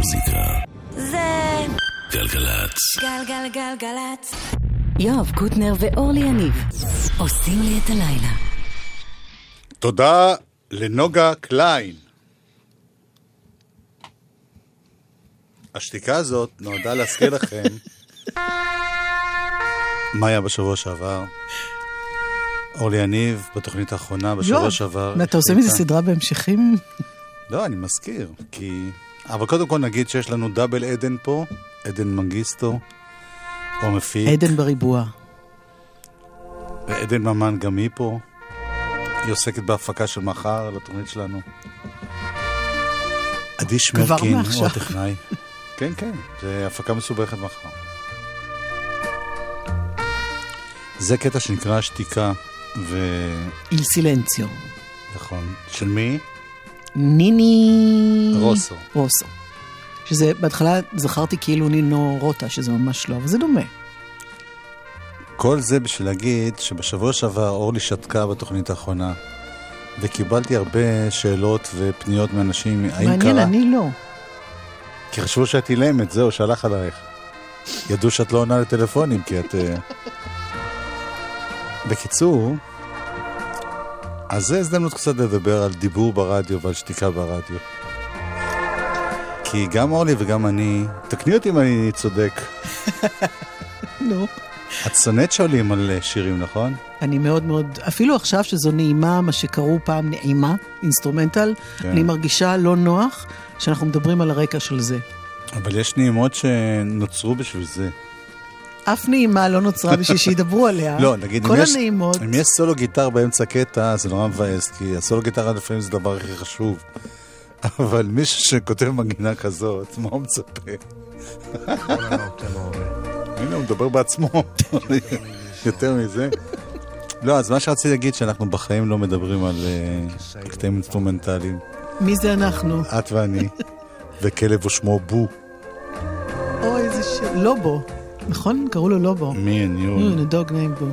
המוזיקה. זה גלגלצ. גלגלגלגלצ. יואב קוטנר ואורלי יניב עושים לי את הלילה. תודה לנוגה קליין. השתיקה הזאת נועדה להזכיר לכם מה היה בשבוע שעבר. אורלי יניב, בתוכנית האחרונה, בשבוע שעבר. אתה עושה מזה סדרה בהמשכים? לא, אני מזכיר, כי... אבל קודם כל נגיד שיש לנו דאבל עדן פה, עדן מנגיסטו, הוא מפיק, עדן בריבוע. ועדן ממן גם היא פה. היא עוסקת בהפקה של מחר לתוכנית שלנו. עדי שמרקין. הוא הטכנאי. כן, כן, זה הפקה מסובכת מחר. זה קטע שנקרא שתיקה, ו... איל סילנציו. נכון. של מי? ניני... רוסו. רוסו. שזה, בהתחלה זכרתי כאילו נינו רוטה, שזה ממש לא, אבל זה דומה. כל זה בשביל להגיד שבשבוע שעבר אורלי שתקה בתוכנית האחרונה, וקיבלתי הרבה שאלות ופניות מאנשים, האם מעניין, קרה? אני לא. כי חשבו שאת אילמת, זהו, שהלך עלייך. ידעו שאת לא עונה לטלפונים, כי את... אה, בקיצור, אז זה הזדמנות קצת לדבר על דיבור ברדיו ועל שתיקה ברדיו. כי גם אורלי וגם אני, תקני אותי אם אני צודק, נו. את שונאת שעולים על אה, שירים, נכון? אני מאוד מאוד, אפילו עכשיו שזו נעימה, מה שקראו פעם נעימה, instrumental, כן. אני מרגישה לא נוח שאנחנו מדברים על הרקע של זה. אבל יש נעימות שנוצרו בשביל זה. אף נעימה לא נוצרה בשביל שידברו עליה. לא, נגיד, כל אם יש, הנעימות, אם יש סולו גיטר באמצע קטע, זה נורא מבאס, כי הסולו גיטרה לפעמים זה הדבר הכי חשוב. אבל מישהו שכותב מנגינה כזאת, מה הוא מצפה? הנה, הוא מדבר בעצמו. יותר מזה. לא, אז מה שרציתי להגיד, שאנחנו בחיים לא מדברים על אה, קטעים אינסטרומנטליים. מי זה אנחנו? את ואני, וכלב ושמו בו, אוי, איזה ש... לובו. נכון? קראו לו לובו. and you. Mm, a dog named Boo.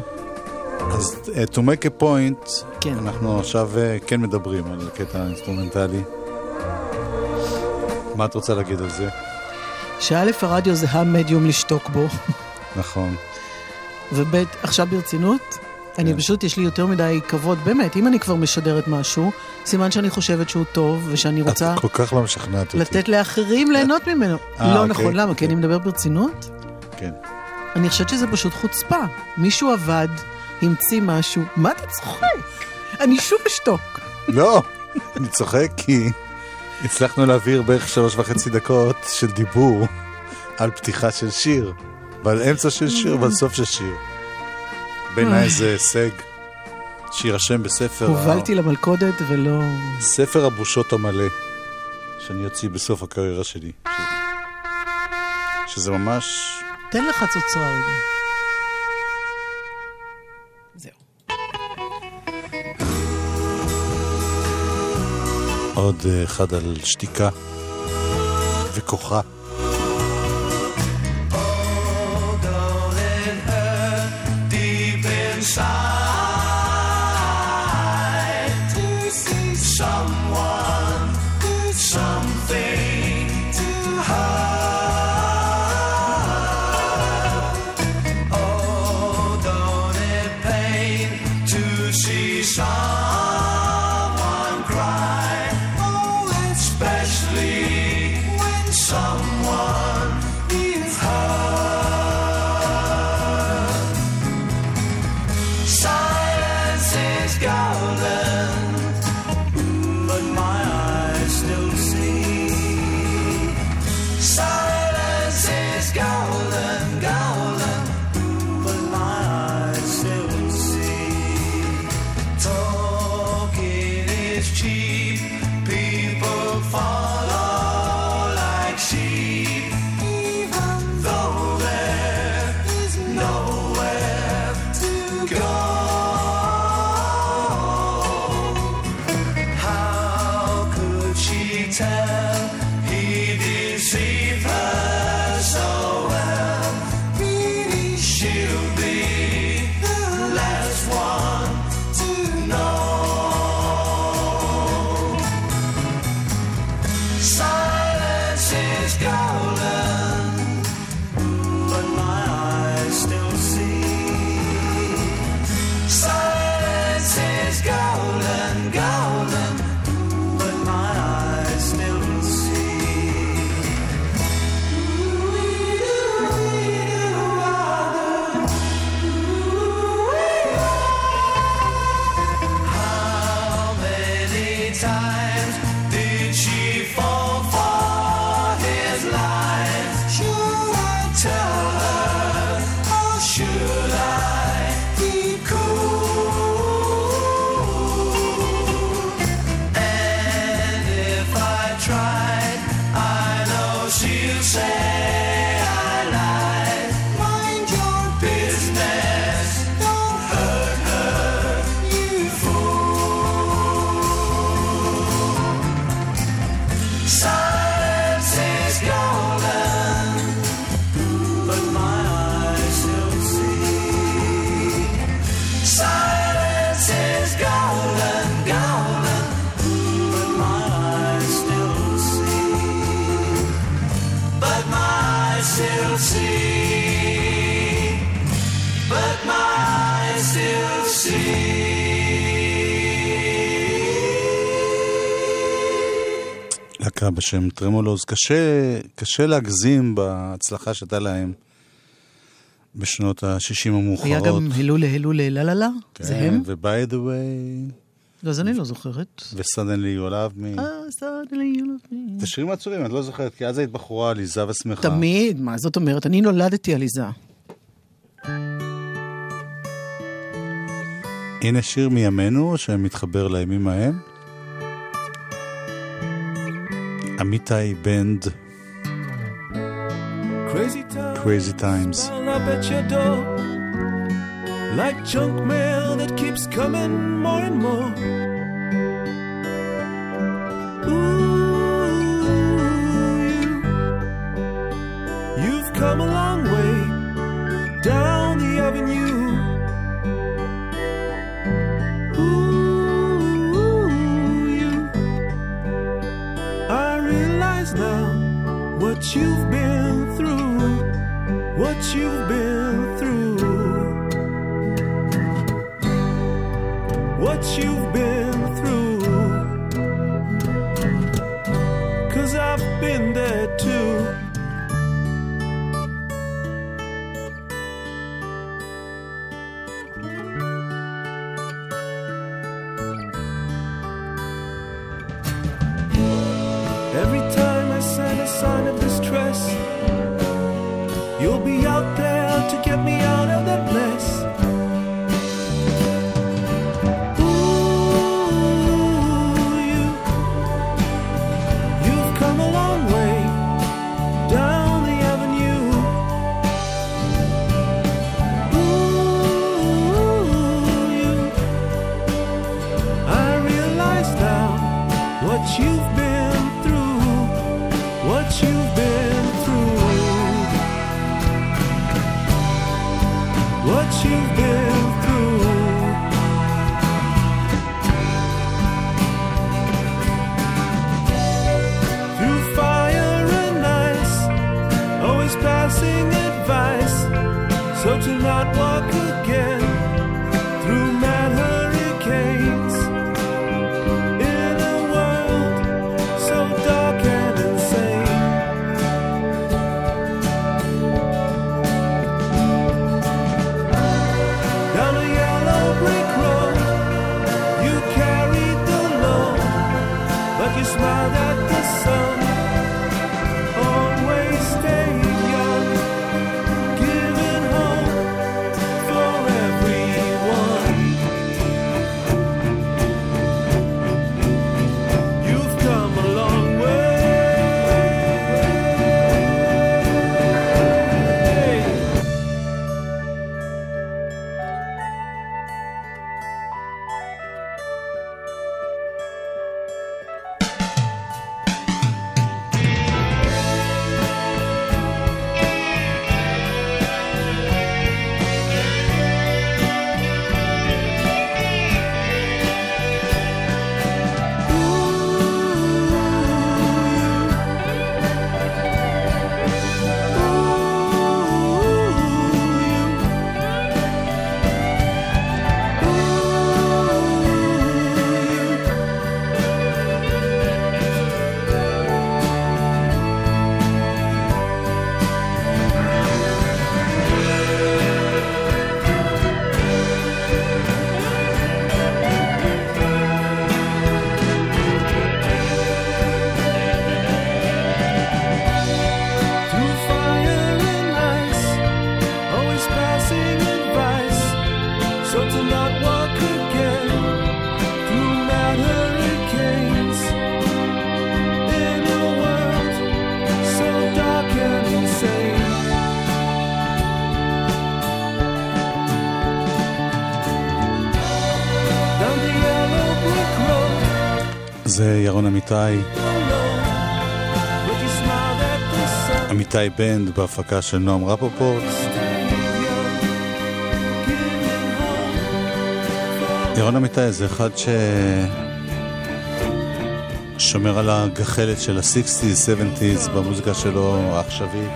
אז uh, to make a point, כן. אנחנו עכשיו אה, כן מדברים על קטע אינסטרומנטלי. מה את רוצה להגיד על זה? שא', הרדיו זה המדיום לשתוק בו, נכון. וב', עכשיו ברצינות, אני כן. פשוט, יש לי יותר מדי כבוד, באמת, אם אני כבר משדרת משהו, סימן שאני חושבת שהוא טוב, ושאני רוצה את כל כך לא משכנעת אותי. לתת לאחרים ליהנות ממנו. אה, לא אוקיי, נכון, למה? כי אוקיי. אני מדבר ברצינות? כן. אני חושבת שזה פשוט חוצפה. מישהו עבד, המציא משהו, מה אתה צוחק? אני שוב אשתוק. לא, אני צוחק כי הצלחנו להעביר בערך שלוש וחצי דקות של דיבור על פתיחה של שיר, ועל אמצע של שיר ועל סוף של שיר. בעיניי זה הישג שיירשם בספר, ה- הובלתי למלכודת ולא... ספר הבושות המלא, שאני אוציא בסוף הקריירה שלי. שזה ממש... תן לך צוצרה רגע. זהו. עוד אה, אחד על שתיקה וכוחה. Silence בשם טרמולוז. קשה, קשה להגזים בהצלחה שהייתה להם בשנות ה-60 המאוחרות. היה גם הילולה הילולה לה לה לה, כן, זה הם? ו-by the way. לא, אז אני לא זוכרת. ו-suddenly you love me. אה, suddenly you love me. זה שירים עצובים, את לא זוכרת, כי אז היית בחורה עליזה ושמחה. תמיד, מה זאת אומרת? אני נולדתי עליזה. הנה שיר מימינו שמתחבר לימים ההם. עמיתי בנד, Crazy Times. Like junk mail that keeps coming more and more. you've been through, what you've been. Sun. אמיתי בנד בהפקה של נועם רפופורט. ירון אמיתי זה אחד ש... שומר על הגחלת של ה-60's, 70's במוזיקה שלו העכשווית.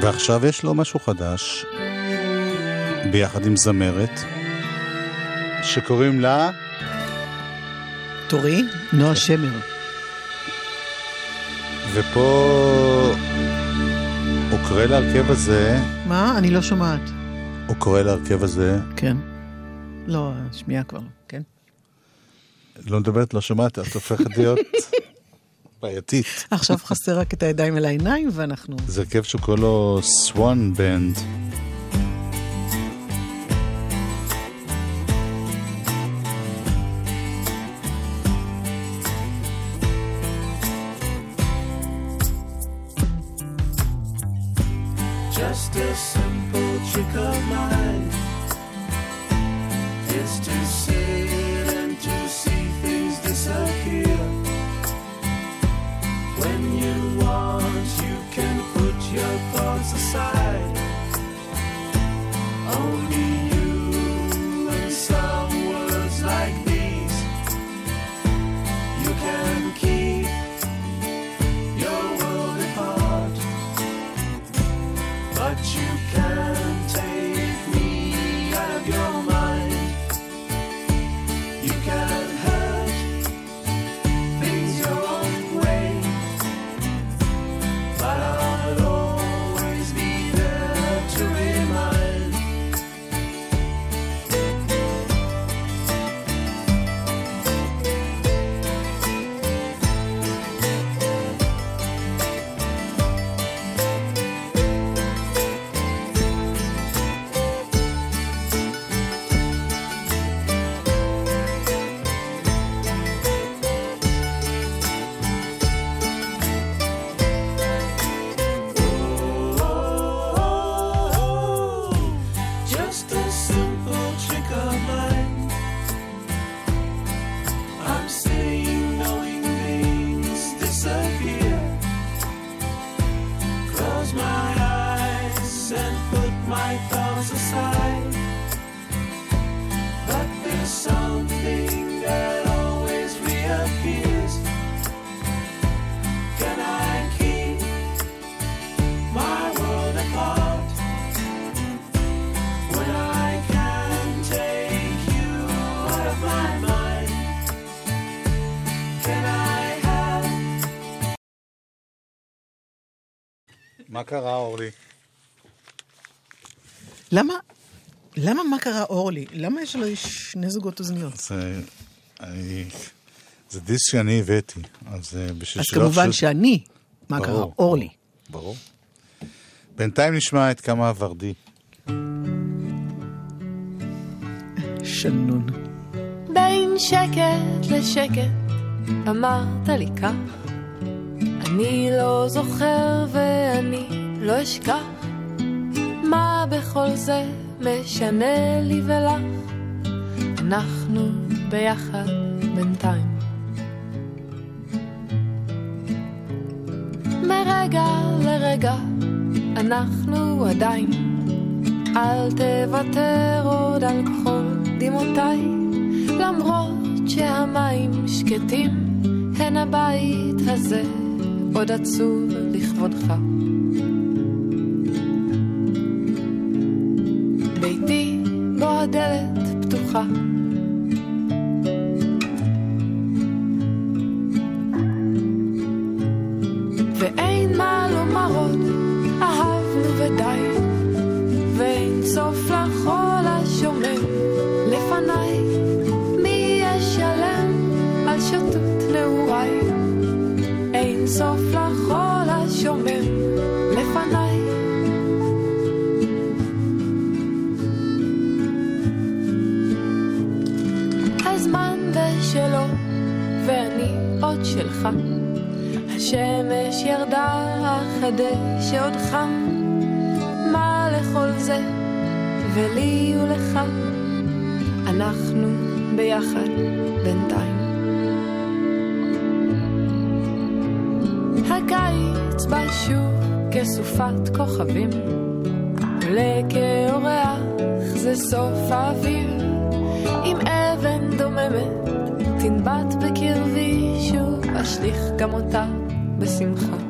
ועכשיו יש לו משהו חדש, ביחד עם זמרת, שקוראים לה... תורי, נועה שמר. ופה הוא קורא להרכב הזה, מה? אני לא שומעת. הוא קורא להרכב הזה, כן. לא, שמיעה כבר, כן. לא מדברת, לא שומעת, את הופכת להיות בעייתית. עכשיו חסר רק את הידיים אל העיניים, ואנחנו... זה הרכב שהוא קורא לו סוואן בנד. Just a simple trick of mine is to sit and to see things disappear. When you want, you can put your thoughts aside. מה קרה, אורלי? למה, למה מה קרה אורלי? למה יש לו שני זוגות אוזניות? זה, אני, זה דיסק שאני הבאתי, אז אה, בשביל אז שלא כמובן יחשוב- שאני, מה ברור, קרה? אורלי. ברור. בינתיים נשמע את כמה הוורדי. שנון. בין שקט לשקט אמרת לי כך אני לא זוכר ואני לא אשכח מה בכל זה משנה לי ולך אנחנו ביחד בינתיים. מרגע לרגע אנחנו עדיין. אל תוותר עוד על כחול דמעותיי למרות שהמים שקטים הן הבית הזה עוד עצוב לכבודך. ביתי בו הדלת פתוחה שלך. השמש ירדה הדשא עוד חם. מה לכל זה, ולי ולך, אנחנו ביחד בינתיים. הקיץ בא שוב כסופת כוכבים, עולה כאורח זה סוף האוויר, עם אבן דוממת תנבט בקרבי, שוב אשליך גם אותה בשמחה.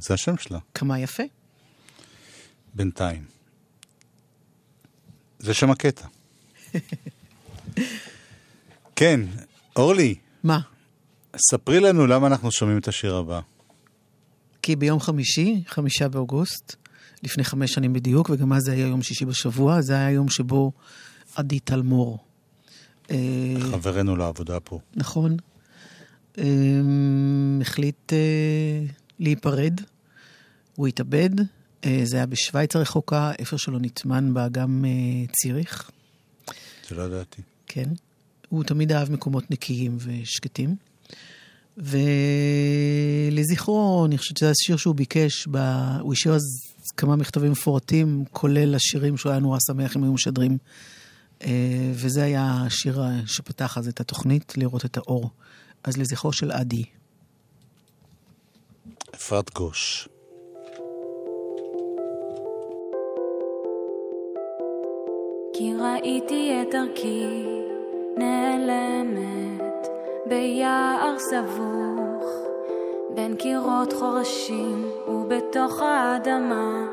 זה השם שלה, כמה יפה. בינתיים. זה שם הקטע. כן, אורלי, מה? ספרי לנו למה אנחנו שומעים את השיר הבא. כי ביום חמישי, חמישה באוגוסט, לפני חמש שנים בדיוק, וגם אז זה היה יום שישי בשבוע, זה היה היום שבו עדי טלמור. אה, חברנו לעבודה פה. נכון. אה, החליט אה, להיפרד, הוא התאבד, אה, זה היה בשוויץ הרחוקה, איפה שלא נטמן באגם אה, ציריך, זה לא ידעתי. כן. הוא תמיד אהב מקומות נקיים ושקטים. ולזכרו, אני חושבת שזה השיר שהוא ביקש, ב... הוא השאיר אז כמה מכתבים מפורטים, כולל השירים שהוא היה נורא שמח אם היו משדרים. אה, וזה היה השיר שפתח אז את התוכנית, לראות את האור. אז לזכרו של עדי. אפרת גוש. כי ראיתי את דרכי נעלמת ביער סבוך בין קירות חורשים ובתוך האדמה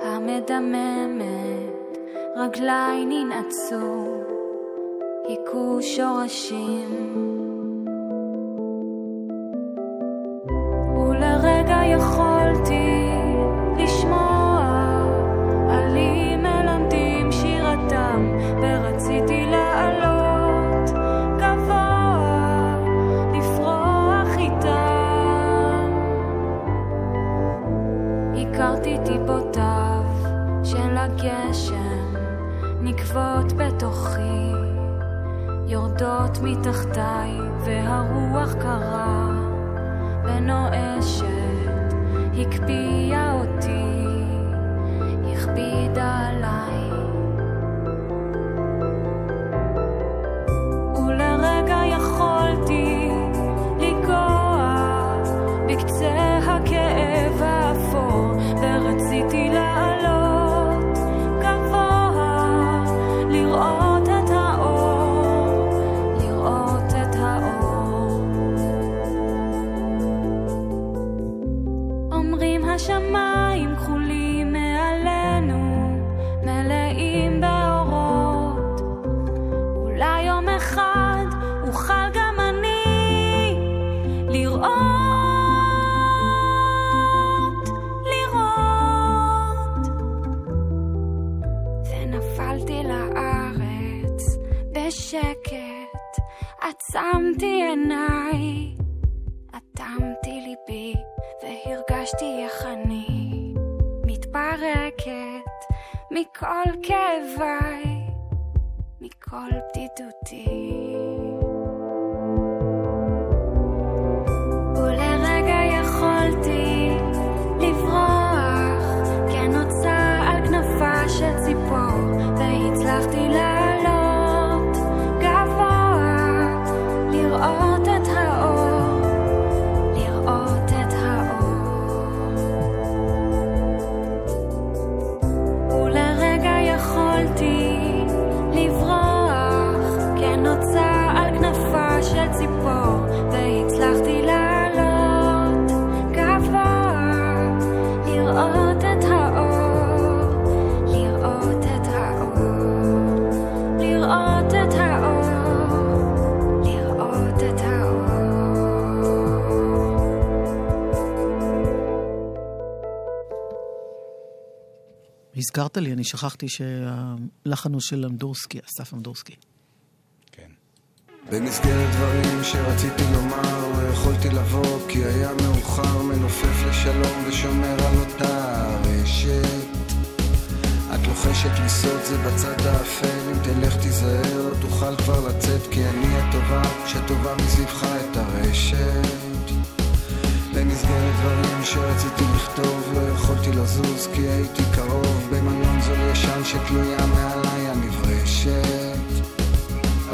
המדממת רגליי ננעצו היכו שורשים מתחתיי והרוח קרה ונואשת הקפיאה אותי, הכבידה עליי. ליבי והרגשתי איך אני מתפרקת מכל כאביי, מכל בדידותי. הזכרת לי, אני שכחתי שהלחן הוא של אמדורסקי, אסף אמדורסקי. כן. במסגרת דברים שרציתי לומר, לא יכולתי לבוא כי היה מאוחר, מנופף לשלום ושומר על אותה רשת. את לוחשת לי סוד זה בצד האפל, אם תלך תיזהר, לא תוכל כבר לצאת כי אני הטובה, שטובה מסביבך את הרשת. במסגרת דברים שרציתי לכתוב, לא יכולתי לזוז כי הייתי קרוב במנון זול ישן שתלויה מעליי הנברשת.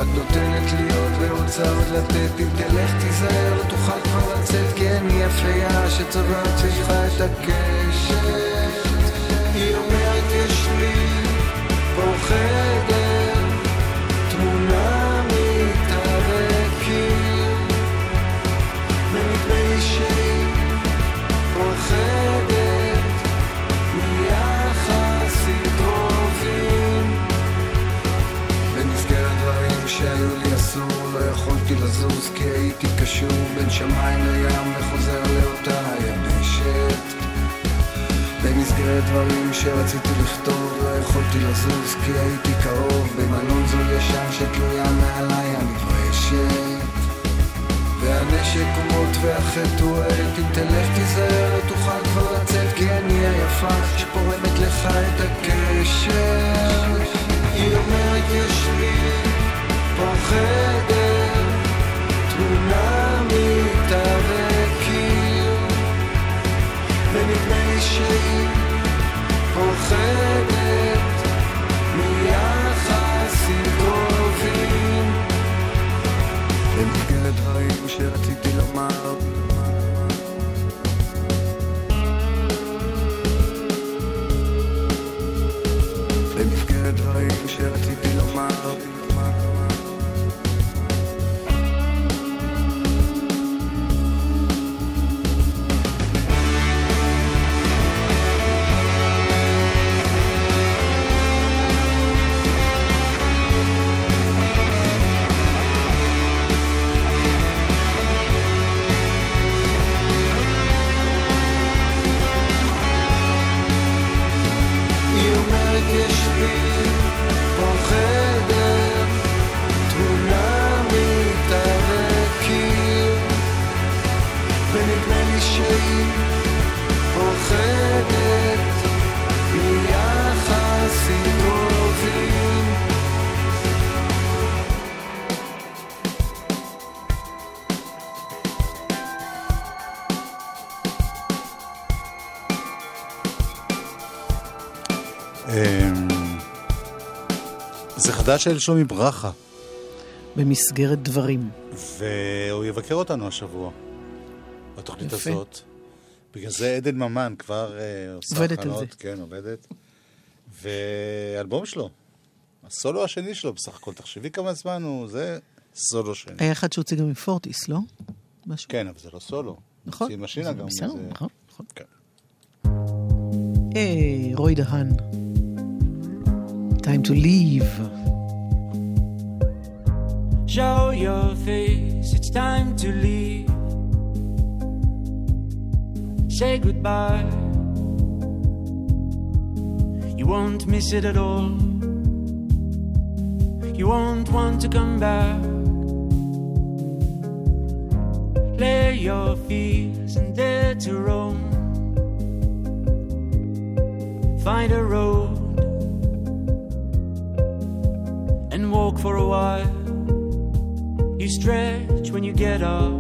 את נותנת לי עוד ורוצה עוד לתת אם תלך תיזהר לא תוכל כבר לצאת כי אני יפייה שצובעת סביבך את הקשת בין שמיים לים וחוזר לאותה יבשת. במסגרת דברים שרציתי לכתוב, לא יכולתי לזוז כי הייתי קרוב במלון זול ישן שתלויה מעליי הנברשת. והנשק הוא מוט והחטא הוא עט, אם תלך תיזהר לא תוכל כבר לצאת כי אני היפה שפורמת לך את הקשר. היא אומרת יש לי פה תמונה מתארקים, ונדמה לי שהיא פוחדת חדש של שלומי ברכה, במסגרת דברים. והוא יבקר אותנו השבוע, בתוכנית יפה. הזאת. בגלל זה עדן ממן כבר אה, עושה עובדת על הכנות, זה. כן, עובדת. ואלבום שלו, הסולו השני שלו בסך הכל, תחשבי כמה זמן הוא, זה סולו שני. היה אחד שהוציא גם עם פורטיס, לא? משהו. כן, אבל זה לא סולו. נכון. זה משינה גם. בסדר, זה- נכון, נכון. כן. היי, רוי דהן. time to leave. Show your face, it's time to leave. Say goodbye. You won't miss it at all. You won't want to come back. Lay your fears and dare to roam. Find a road and walk for a while. You stretch when you get up.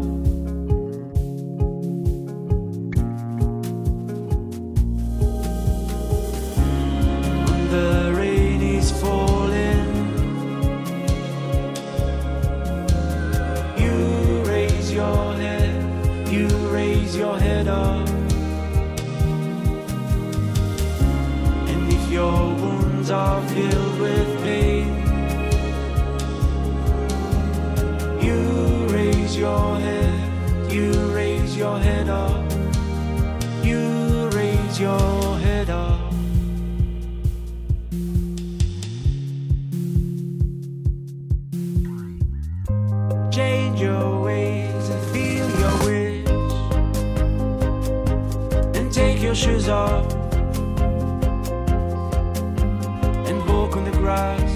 Off and walk on the grass.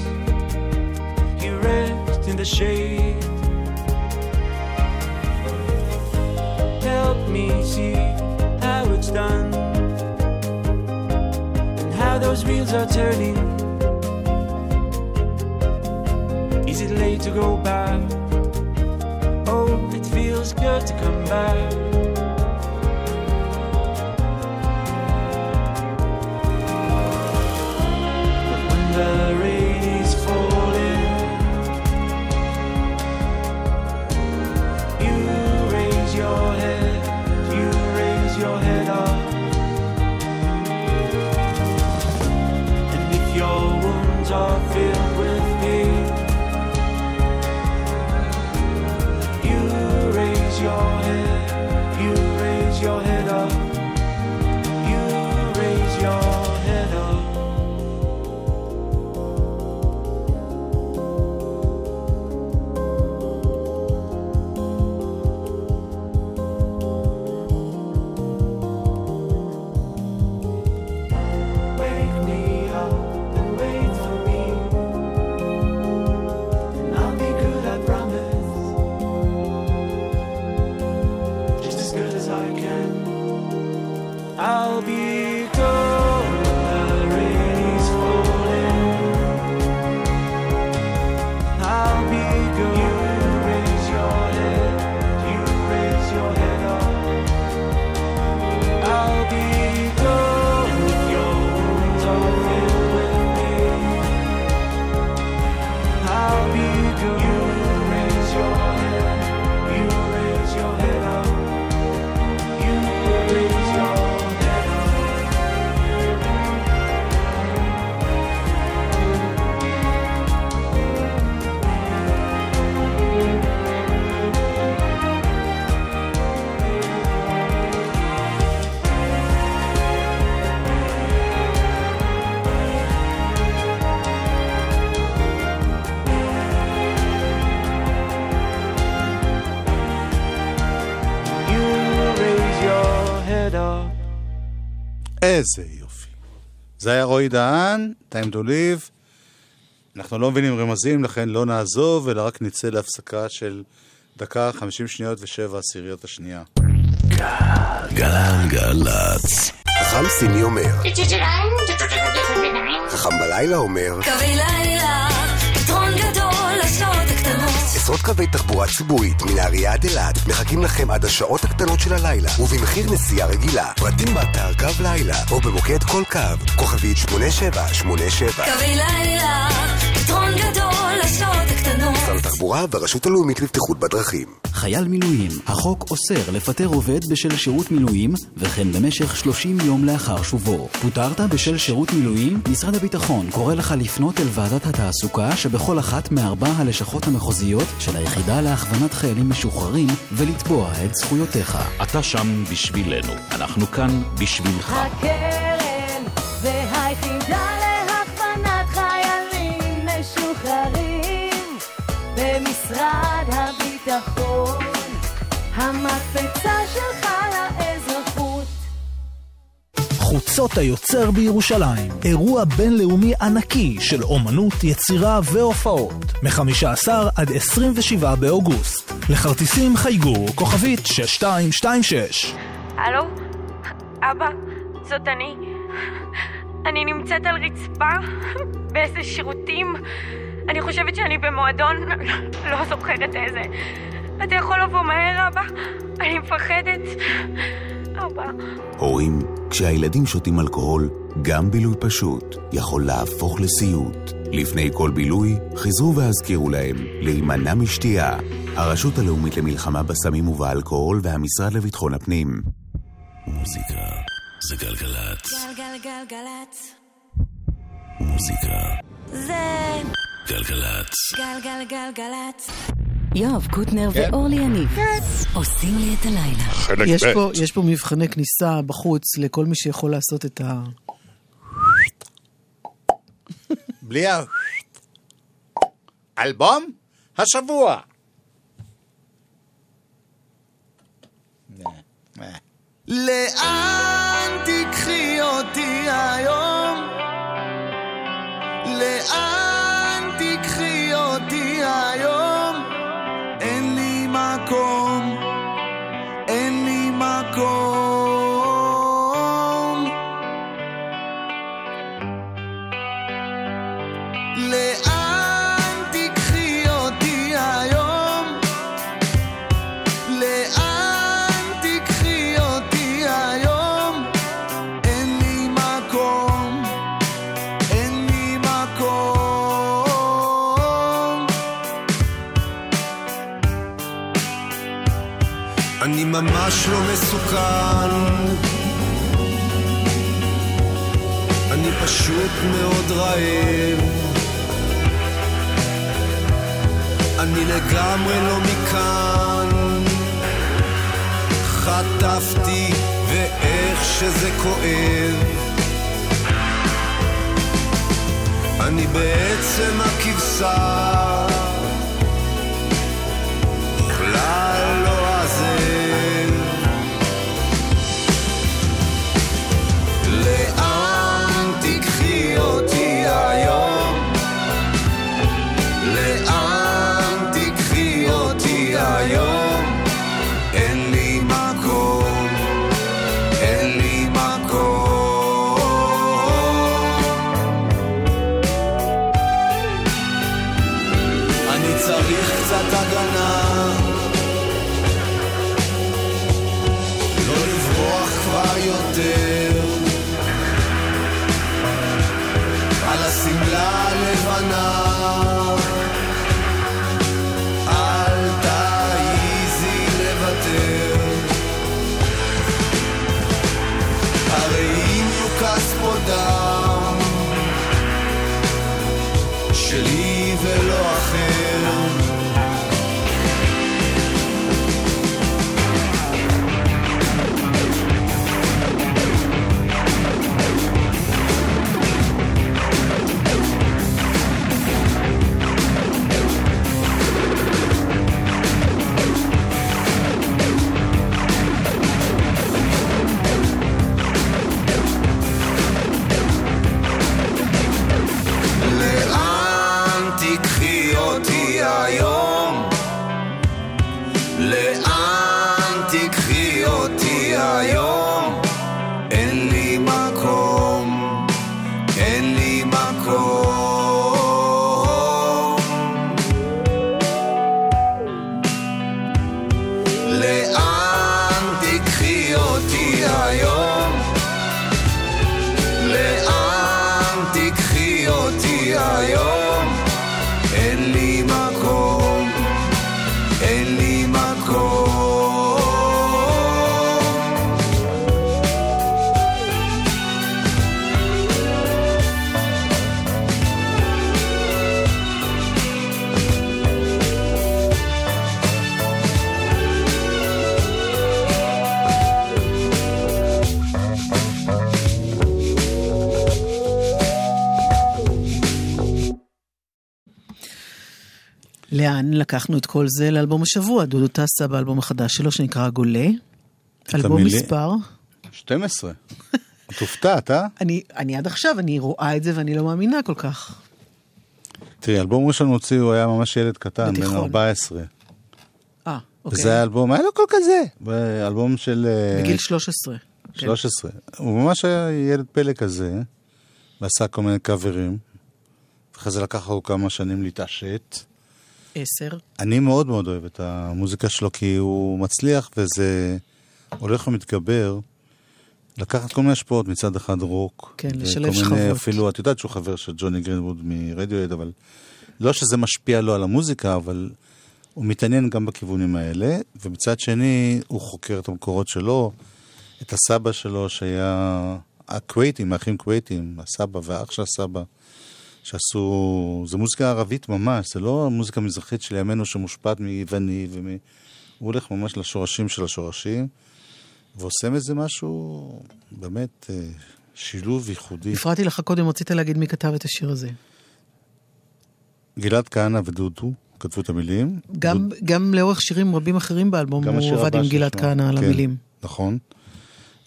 You rest in the shade. Help me see how it's done and how those wheels are turning. Is it late to go back? Oh, it feels good to come back. איזה יופי. זה היה רועי דהן, time to live. אנחנו לא מבינים רמזים, לכן לא נעזוב, אלא רק נצא להפסקה של דקה, 50 שניות ושבע עשיריות השנייה. גלגלצ. חכם סיני אומר, חכם בלילה אומר, קווי לילה, עשרות קווי תחבורה ציבורית מנהריה עד אילת מחכים לכם עד השעות הקטנות של הלילה ובמחיר נסיעה רגילה. פרטים באתר קו לילה או במוקד כל קו, כוכבית 8787. קווי לילה, פתרון גדול לשעות הקטנות. משרד התחבורה והרשות הלאומית לבטיחות בדרכים. חייל מילואים, החוק אוסר לפטר עובד בשל שירות מילואים, וכן במשך 30 יום לאחר שובו. פוטרת בשל שירות מילואים? משרד הביטחון קורא לך לפנות אל ועדת התעסוקה שבכל אחת מארבע הלשכות המחוזיות של היחידה להכוונת חיילים משוחררים ולתבוע את זכויותיך. אתה שם בשבילנו, אנחנו כאן בשבילך. הקרן הביטחון המקפצה שלך לאזרחות חוצות היוצר בירושלים, אירוע בינלאומי ענקי של אומנות, יצירה והופעות, מ-15 עד 27 באוגוסט. לכרטיסים חייגו כוכבית 6226. הלו? אבא, זאת אני. אני נמצאת על רצפה, באיזה שירותים. אני חושבת שאני במועדון, לא זוכרת איזה. אתה יכול לבוא מהר, אבא? אני מפחדת. אבא. הורים, כשהילדים שותים אלכוהול, גם בילוי פשוט יכול להפוך לסיוט. לפני כל בילוי, חזרו והזכירו להם להימנע משתייה. הרשות הלאומית למלחמה בסמים ובאלכוהול והמשרד לביטחון הפנים. מוזיקה זה גלגלצ. גלגלגלגלצ. מוזיקה זה גלגלצ. גלגלגלגלצ. יואב קוטנר כן. ואורלי יניב עושים לי את הלילה. יש פה, יש פה מבחני כניסה בחוץ לכל מי שיכול לעשות את ה... בלי ה... אלבום השבוע. לאן תיקחי אותי היום? לאן מקום, אין לי מקום. ממש לא מסוכן. אני פשוט מאוד רעב. אני לגמרי לא מכאן. חטפתי ואיך שזה כואב. אני בעצם הכבשה לקחנו את כל זה לאלבום השבוע? דודו טסה באלבום החדש שלו שנקרא גולה. אלבום המילי- מספר. 12. את הופתעת, אה? אני, אני עד עכשיו, אני רואה את זה ואני לא מאמינה כל כך. תראי, אלבום ראשון הוציא, הוא היה ממש ילד קטן, בן בתיכון. 14. אה, אוקיי. וזה היה אלבום, היה לו קול כזה. אלבום של... אה, בגיל 13. כן. 13. הוא ממש היה ילד פלא כזה, ועשה כל מיני קאברים. אחרי זה לקח לו כמה שנים להתעשת. עשר. אני מאוד מאוד אוהב את המוזיקה שלו, כי הוא מצליח וזה הולך ומתגבר. לקחת כל מיני השפעות, מצד אחד רוק. כן, לשלב מיני, שכבות. אפילו, את יודעת שהוא חבר של ג'וני גרינווד מרדיואד, אבל לא שזה משפיע לו על המוזיקה, אבל הוא מתעניין גם בכיוונים האלה, ומצד שני, הוא חוקר את המקורות שלו, את הסבא שלו, שהיה הקווייטים, האחים קווייטים, הסבא והאח של הסבא, שעשו, זה מוזיקה ערבית ממש, זה לא המוזיקה המזרחית של ימינו שמושפעת מיווני, ומ... הוא הולך ממש לשורשים של השורשים, ועושה מזה משהו, באמת, אה, שילוב ייחודי. הפרעתי לך קודם, רצית להגיד מי כתב את השיר הזה. גלעד כהנא ודודו כתבו את המילים. גם, גם לאורך שירים רבים אחרים באלבום, הוא עבד עם גלעד. כהנא על כן, המילים. נכון.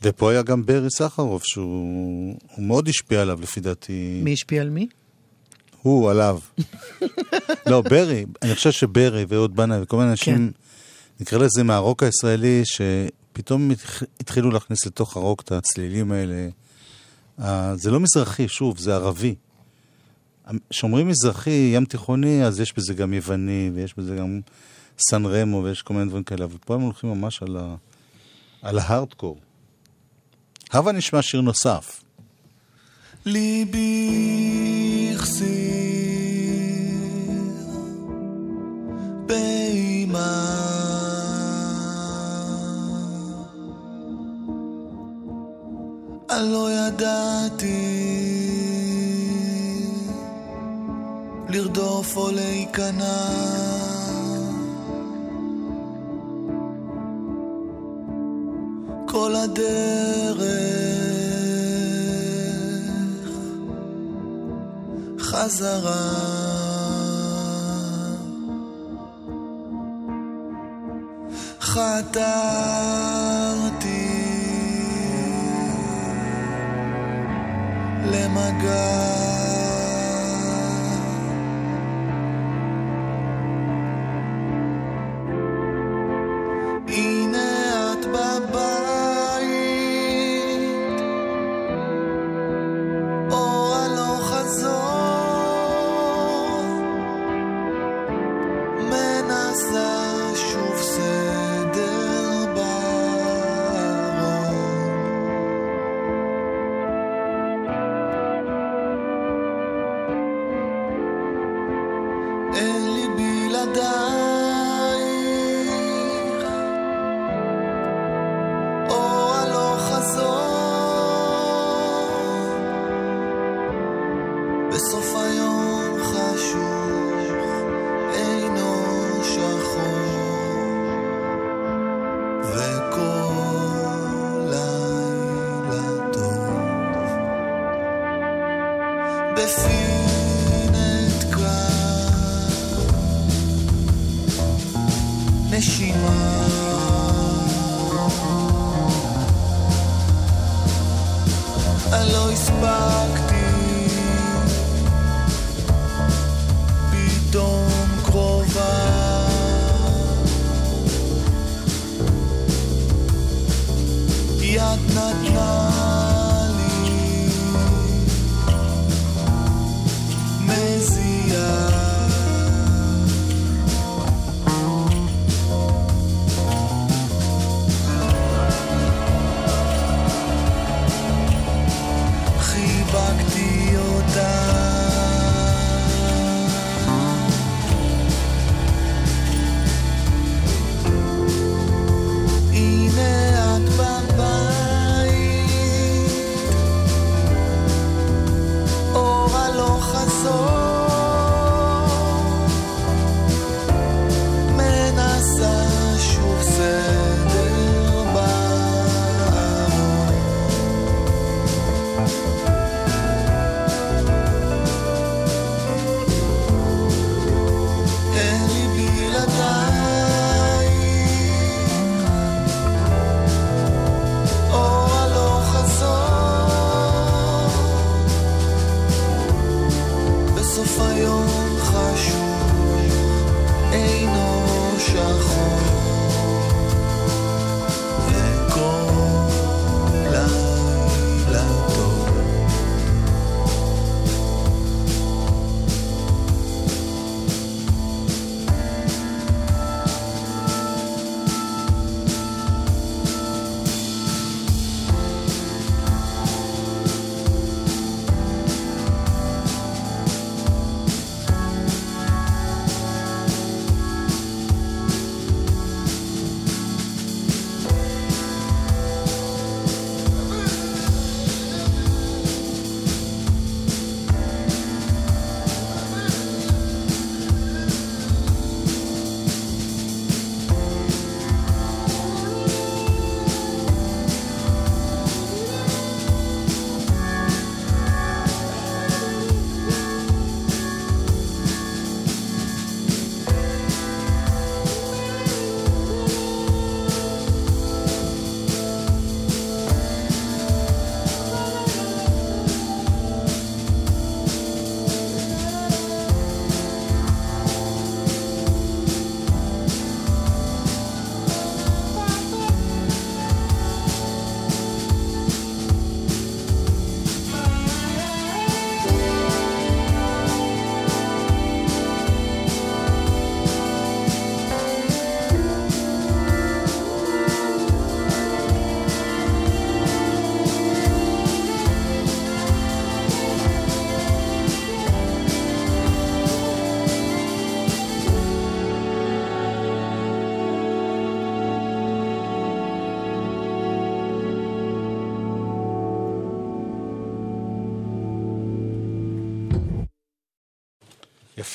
ופה היה גם ברי סחרוף, שהוא הוא מאוד השפיע עליו, לפי דעתי. מי השפיע על מי? הוא, עליו. לא, ברי, אני חושב שברי ואהוד בנאי וכל מיני אנשים, כן. נקרא לזה מהרוק הישראלי, שפתאום התח- התחילו להכניס לתוך הרוק את הצלילים האלה. זה לא מזרחי, שוב, זה ערבי. כשאומרים מזרחי, ים תיכוני, אז יש בזה גם יווני, ויש בזה גם סן רמו, ויש כל מיני דברים כאלה, אבל פה הם הולכים ממש על, ה... על ההארדקור. הבה נשמע שיר נוסף. ליבי החסיר באימה. אני לא ידעתי לרדוף או להיכנע. כל הדרך חזרה חתרתי למגע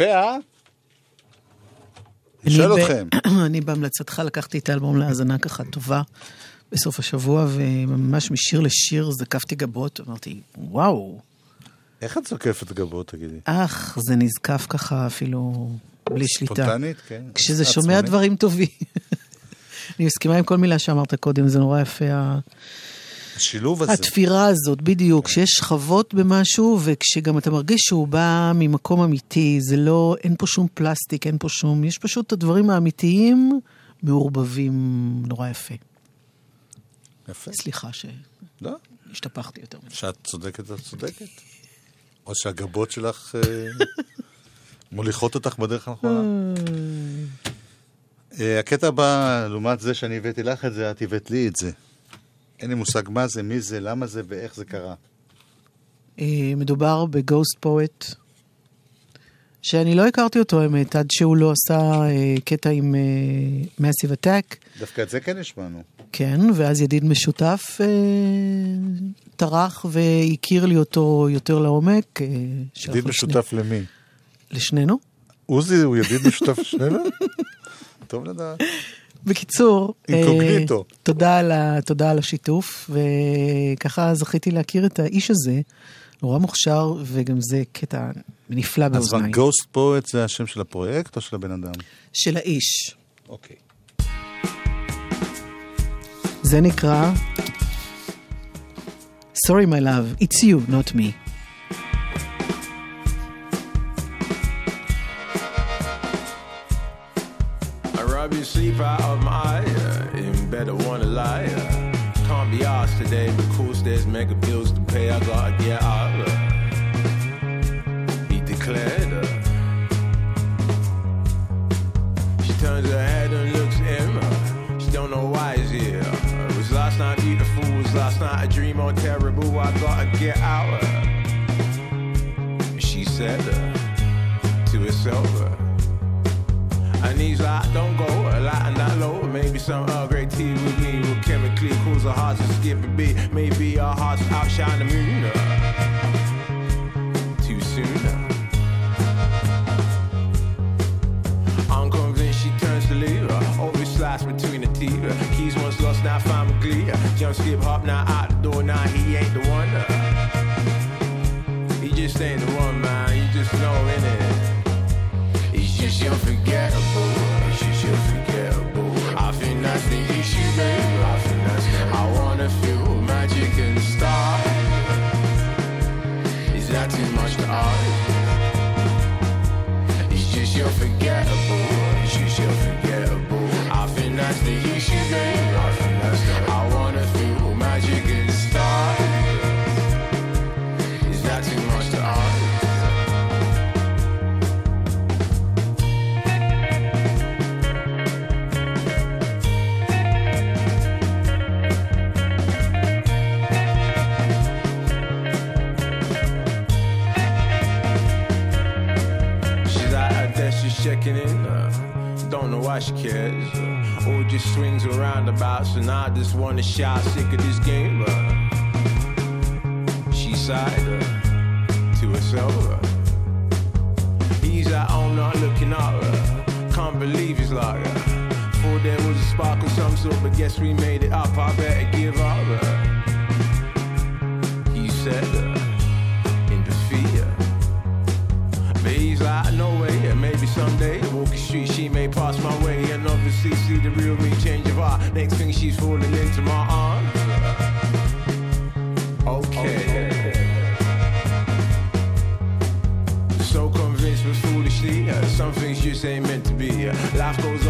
יפה, אה? אני שואל אתכם. אני בהמלצתך לקחתי את האלבום להאזנה ככה טובה בסוף השבוע, וממש משיר לשיר זקפתי גבות, אמרתי, וואו, איך את זוקפת גבות, תגידי? אך, זה נזקף ככה אפילו בלי שליטה. ספונטנית, כן. כשזה. שומע דברים טובים. אני מסכימה עם כל מילה שאמרת קודם, זה נורא יפה. השילוב הזה. התפירה הזאת, בדיוק, כשיש שכבות במשהו, וכשגם אתה מרגיש שהוא בא ממקום אמיתי, זה לא, אין פה שום פלסטיק, אין פה שום, יש פשוט את הדברים האמיתיים מעורבבים נורא יפה. יפה. סליחה לא. שהשתפכתי יותר מדי. שאת צודקת, את צודקת. או שהגבות שלך אה, מוליכות אותך בדרך הנכונה. אה, הקטע הבא, לעומת זה שאני הבאתי לך את זה, את הבאת לי את זה. אין לי מושג מה זה, מי זה, למה זה ואיך זה קרה. אה, מדובר בגוסט פואט, שאני לא הכרתי אותו, האמת, עד שהוא לא עשה אה, קטע עם מאסיב אטאק. דווקא את זה כן השמענו. כן, ואז ידיד משותף אה, טרח והכיר לי אותו יותר לעומק. אה, ידיד משותף למי? שני- לשנינו. עוזי הוא ידיד משותף לשנינו? טוב לדעת. בקיצור, אה. תודה, על ה, תודה על השיתוף, וככה זכיתי להכיר את האיש הזה, נורא מוכשר, וגם זה קטע נפלא אז באוזניים. גוסט פואט זה השם של הפרויקט או של הבן אדם? של האיש. אוקיי. זה נקרא Sorry my love, it's you, not me. Your sleep out of my eye. bed, I wanna lie. Can't be asked today because there's mega bills to pay. I gotta get out. He declared. She turns her head and looks at She don't know why he's here. Uh, Was last night beautiful? Was last night a dream or terrible? I gotta get out. She said and he's like, don't go a lot and that low. Maybe some Earl Grey tea with me will chemically cause our hearts to skip a beat. Maybe our hearts outshine the moon. uh, Too soon. uh. Unconvinced, she turns to leave. uh, Over slice between the teeth. uh, Keys once lost, now found with glee. uh, Jump, skip, hop, now out the door. Now he ain't the one. uh. He just ain't the one, man. You just know, innit? she's unforgettable. She's unforgettable. I feel nothing, you should baby. I feel. I wanna feel magic and stars. Is that too much to ask? It's just unforgettable. She's unforgettable. I feel nothing, you should baby. Uh, just swings and roundabouts, and I just wanna shout, sick of this game. She sighed uh, to herself. He's at home, not looking up. Can't believe he's like. Thought there was a spark of some sort, but guess we made it up. I better give up. She's falling into my arms. Okay. So convinced, but foolishly, uh, some things just ain't meant to be. Uh, life goes on,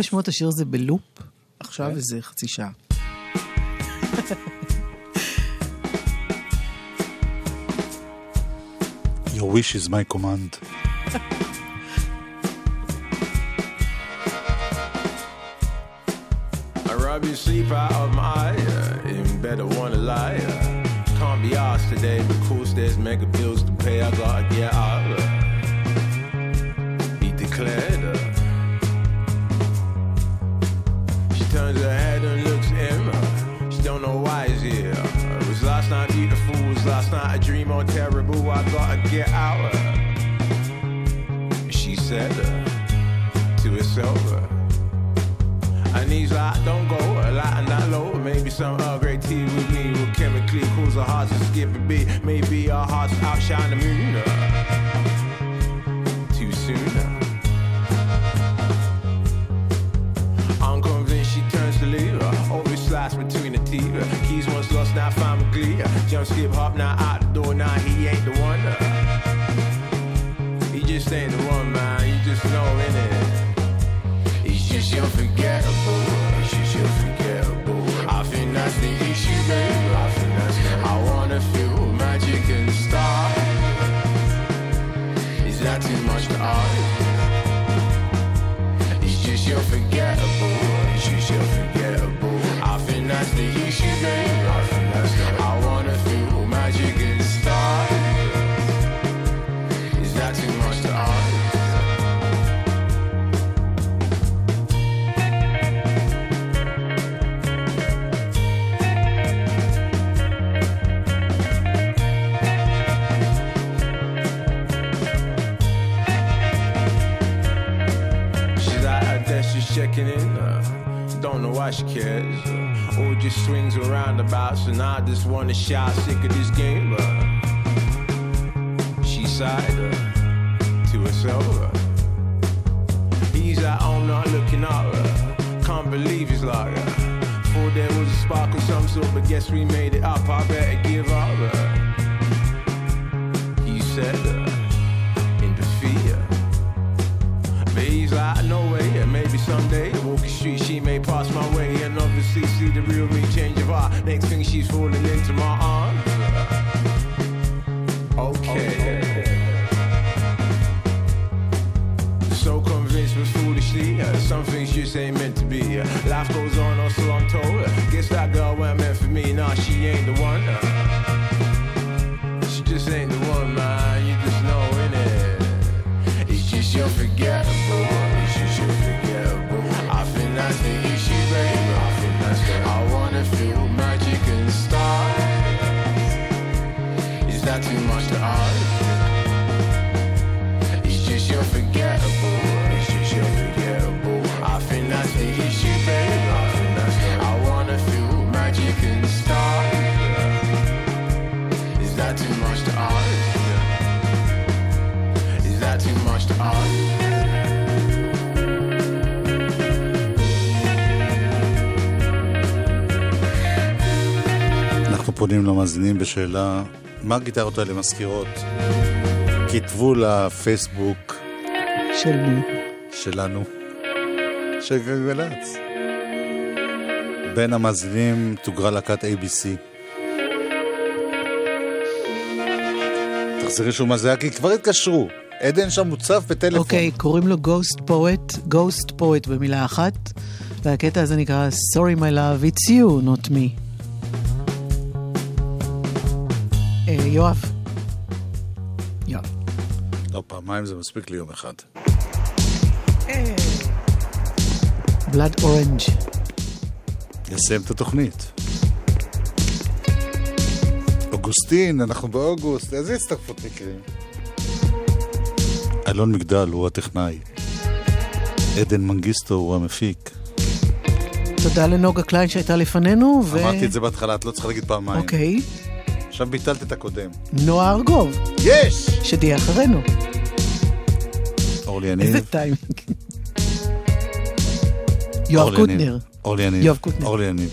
יכולה לשמוע את השיר הזה בלופ עכשיו איזה חצי שעה. Your wish is my command. I rub your sleep out of my eye. uh, In bed, I wanna lie. uh, Can't be asked today because there's mega bills to pay. I gotta get out. uh, He declared. Out. uh, She said uh, to herself. and he's like, don't go a lot and low. Maybe some Earl Grey tea with me will chemically cause our hearts to skip a beat. Maybe our hearts outshine the moon. uh, Too soon. uh. I'm convinced she turns to leave. Always slice between the teeth. Keys once lost, now found with glee. Jump, skip, hop, now out Now he ain't the one. uh. He just ain't the one, man. You just know, innit? It's just unforgettable. It's just unforgettable. I think that's the issue, baby. I think that's the I wanna feel magic and start. Is that too much to ask? It's just unforgettable. It's just unforgettable. I think that's the issue, baby. I think that's the I wanna feel she cares. Or just swings around about. So now I just wanna shout sick of this game. She sighed to herself. He's at home not looking up. Can't believe he's like. Thought there was a spark of some sort, but guess we made it up. I better give up. He said someday. Walking street, she may pass my way, and obviously see the real me change of heart. Next thing she's falling into my arms. Okay. So convinced, but foolishly, uh, some things just ain't meant to be. Uh, life goes on, or so I'm told. Uh, guess that girl weren't meant for me, nah, she ain't the one. Uh, פונים למאזינים בשאלה, מה הגיטרות האלה מזכירות? כתבו לפייסבוק של מי? שלנו, של גלגלצ. בין המאזינים תוגרה להקת ABC. תחזרי שוב מה זה היה, כי כבר התקשרו. עדן שם מוצף בטלפון. אוקיי, קוראים לו Ghost Poet, Ghost Poet במילה אחת, והקטע הזה נקרא Sorry my love, it's you, not me. יואב. יואב. לא, פעמיים זה מספיק לי יום אחד. Blood Orange. נסיים את התוכנית. אוגוסטין, אנחנו באוגוסט, איזה הצטרפות מקרים? אלון מגדל הוא הטכנאי. עדן מנגיסטו הוא המפיק. תודה לנוגה קליין שהייתה לפנינו, ו... אמרתי את זה בהתחלה, את לא צריכה להגיד פעמיים. אוקיי. עכשיו ביטלת את הקודם. נועה ארגוב. יש! שתהיה אחרינו. אורלי יניב. איזה טיימינג. יואב. קוטנר. אורלי יניב. יואב קוטנר. אורלי יניב.